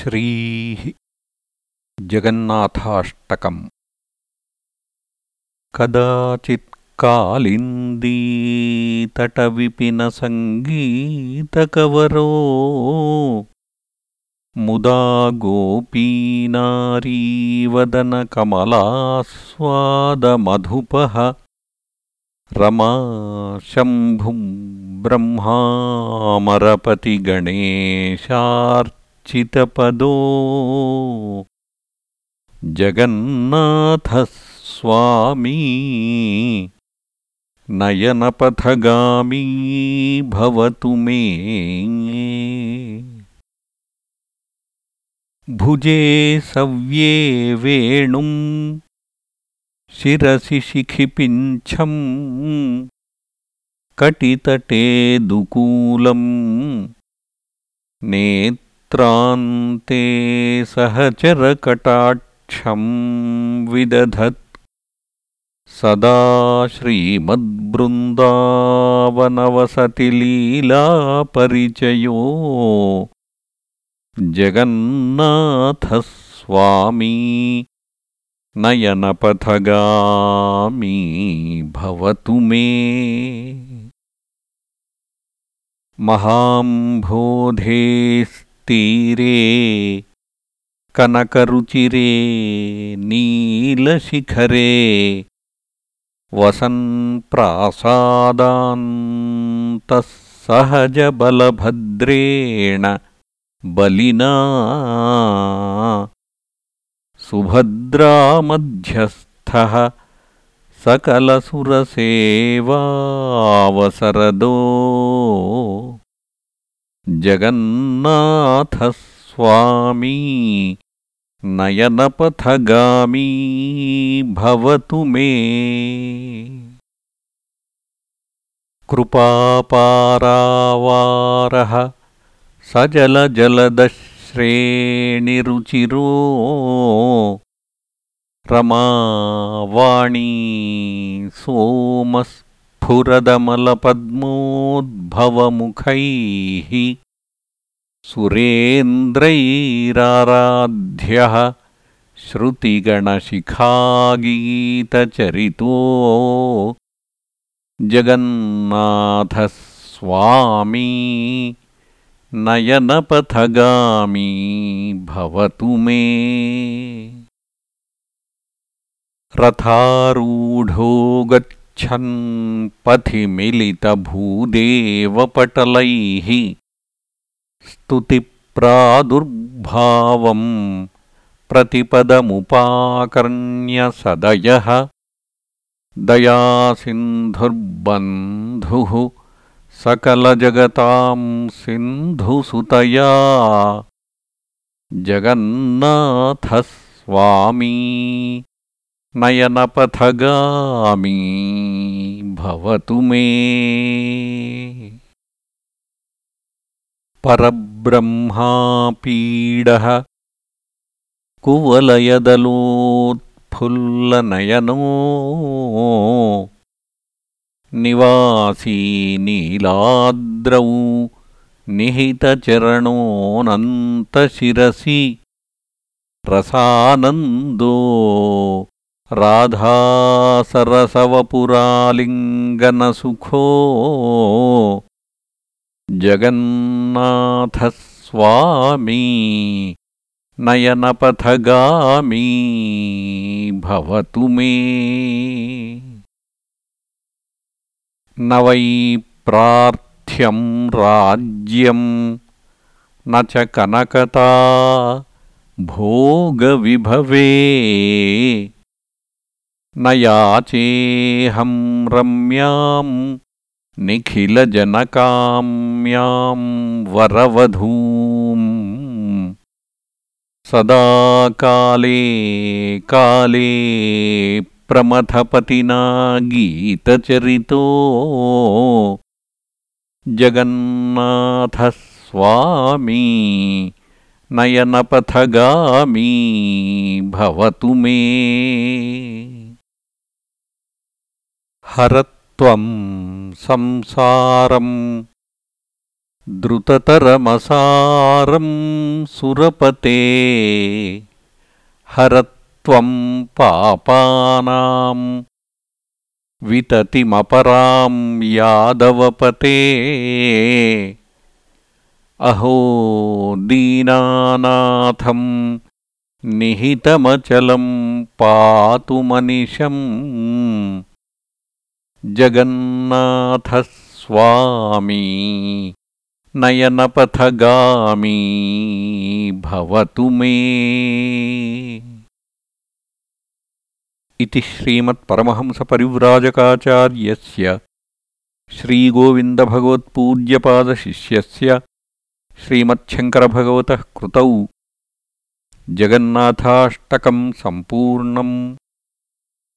श्रीः जगन्नाथाष्टकम्। कदाचित्कालिन्दीतटविपिनसङ्गीतकवरो मुदा गोपीनारीवदनकमलास्वादमधुपः रमा शम्भुम् ब्रह्मामरपतिगणेशार् चितपदो जगन्नाथः स्वामी नयनपथगामी भवतु मे। भुजे सव्ये वेणुम् शिरसि शिखिपिञ्छम् कटितटे दुकूलम्। नेत् त्रान्ते सहचरकटाक्षं विदधत्। सदा श्रीमद्बृन्दावनवसतिलीलापरिचयो। जगन्नाथस्वामी नयनपथगामी भवतु मे। महाम्भोधेस् तीरे कनकरुचिरे नीलशिखरे वसन्प्रासादान्तः सहजबलभद्रेण बलिना सुभद्रामध्यस्थः सकलसुरसेवावसरदो जगन्नाथः स्वामी नयनपथगामी भवतु मे। कृपापारावारः सजलजलदश्रेणिरुचिरो रमावाणी सोमस् स्फुरदमलपद्मोद्भवमुखैः सुरेन्द्रैराराध्यः श्रुतिगणशिखागीतचरितो जगन्नाथस्वामी नयनपथगामी भवतु मे। रथारूढो गच्छ पथि मिलितभूदेवपटलैः स्तुतिप्रादुर्भावम् प्रतिपदमुपाकर्ण्यसदयः दयासिन्धुर्बन्धुः सकलजगतां सिन्धुसुतया। जगन्नाथस्वामी नयनपथगामी भवतु मे। परब्रह्मापीडः कुवलयदलोत्फुल्लनयनो। निवासी नीलाद्रौ निहितचरणोऽनन्तशिरसि। रसानन्दो राधासरसवपुरालिङ्गनसुखो जगन्नाथस्वामी नयनपथगामी भवतु मे। न वै प्रार्थ्यं राज्यं न च कनकता भोगविभवे न याचेऽहं रम्यां निखिलजनकाम्यां वरवधूम्। सदा काले काले प्रमथपतिना गीतचरितो जगन्नाथस्वामी नयनपथगामी भवतु मे हरत्वं संसारम् द्रुततरमसारं सुरपते। हरत्वं पापानां विततिमपरां यादवपते। अहो दीनानाथं निहितमचलं पातु मनिशम् जगन्नाथः स्वामी नयनपथगामी भवतु मे। इति श्रीमत्परमहंसपरिव्राजकाचार्यस्य श्रीगोविन्दभगवत्पूज्यपादशिष्यस्य श्रीमच्छङ्करभगवतः कृतौ। जगन्नाथाष्टकम् सम्पूर्णम्